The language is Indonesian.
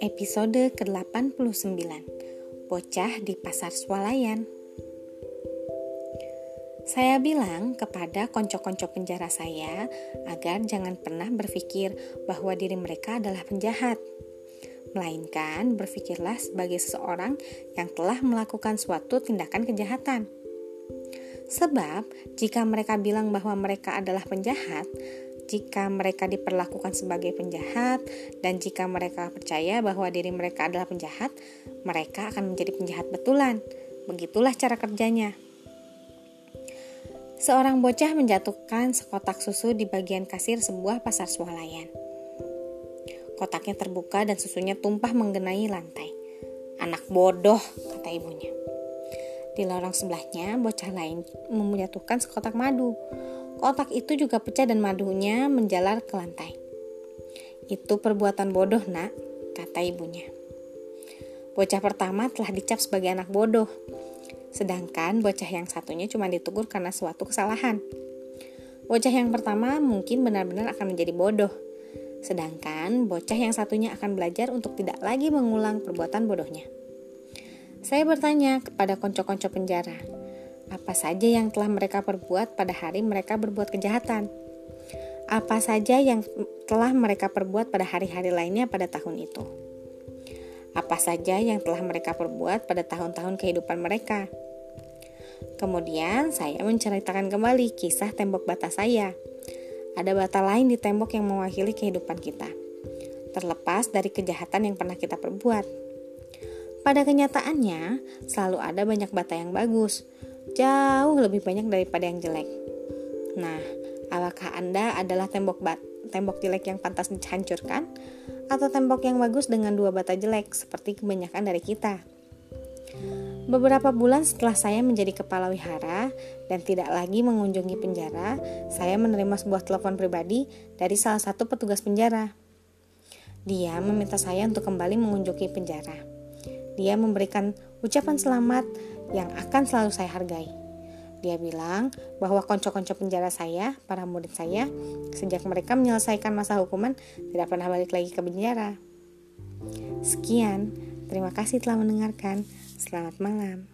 Episode ke-89 Bocah di Pasar Swalayan. Saya bilang kepada konco-konco penjara saya agar jangan pernah berpikir bahwa diri mereka adalah penjahat. Melainkan berpikirlah sebagai seseorang yang telah melakukan suatu tindakan kejahatan Sebab jika mereka bilang bahwa mereka adalah penjahat, jika mereka diperlakukan sebagai penjahat, dan jika mereka percaya bahwa diri mereka adalah penjahat, mereka akan menjadi penjahat betulan. Begitulah cara kerjanya. Seorang bocah menjatuhkan sekotak susu di bagian kasir sebuah pasar swalayan. Kotaknya terbuka dan susunya tumpah mengenai lantai. Anak bodoh, kata ibunya. Di lorong sebelahnya, bocah lain menjatuhkan sekotak madu. Kotak itu juga pecah dan madunya menjalar ke lantai. Itu perbuatan bodoh, nak, kata ibunya. Bocah pertama telah dicap sebagai anak bodoh, sedangkan bocah yang satunya cuma ditegur karena suatu kesalahan. Bocah yang pertama mungkin benar-benar akan menjadi bodoh, sedangkan bocah yang satunya akan belajar untuk tidak lagi mengulang perbuatan bodohnya. Saya bertanya kepada konco-konco penjara, apa saja yang telah mereka perbuat pada hari mereka berbuat kejahatan. Apa saja yang telah mereka perbuat pada hari-hari lainnya pada tahun itu. Apa saja yang telah mereka perbuat pada tahun-tahun kehidupan mereka. Kemudian saya menceritakan kembali kisah tembok bata saya. Ada bata lain di tembok yang mewakili kehidupan kita. Terlepas dari kejahatan yang pernah kita perbuat. Pada kenyataannya, selalu ada banyak bata yang bagus, jauh lebih banyak daripada yang jelek. Nah, apakah Anda adalah tembok bat, tembok jelek yang pantas dihancurkan atau tembok yang bagus dengan dua bata jelek seperti kebanyakan dari kita? Beberapa bulan setelah saya menjadi kepala wihara dan tidak lagi mengunjungi penjara, saya menerima sebuah telepon pribadi dari salah satu petugas penjara. Dia meminta saya untuk kembali mengunjungi penjara. Dia memberikan ucapan selamat yang akan selalu saya hargai. Dia bilang bahwa konco-konco penjara saya, para murid saya, sejak mereka menyelesaikan masa hukuman, tidak pernah balik lagi ke penjara. Sekian, terima kasih telah mendengarkan. Selamat malam.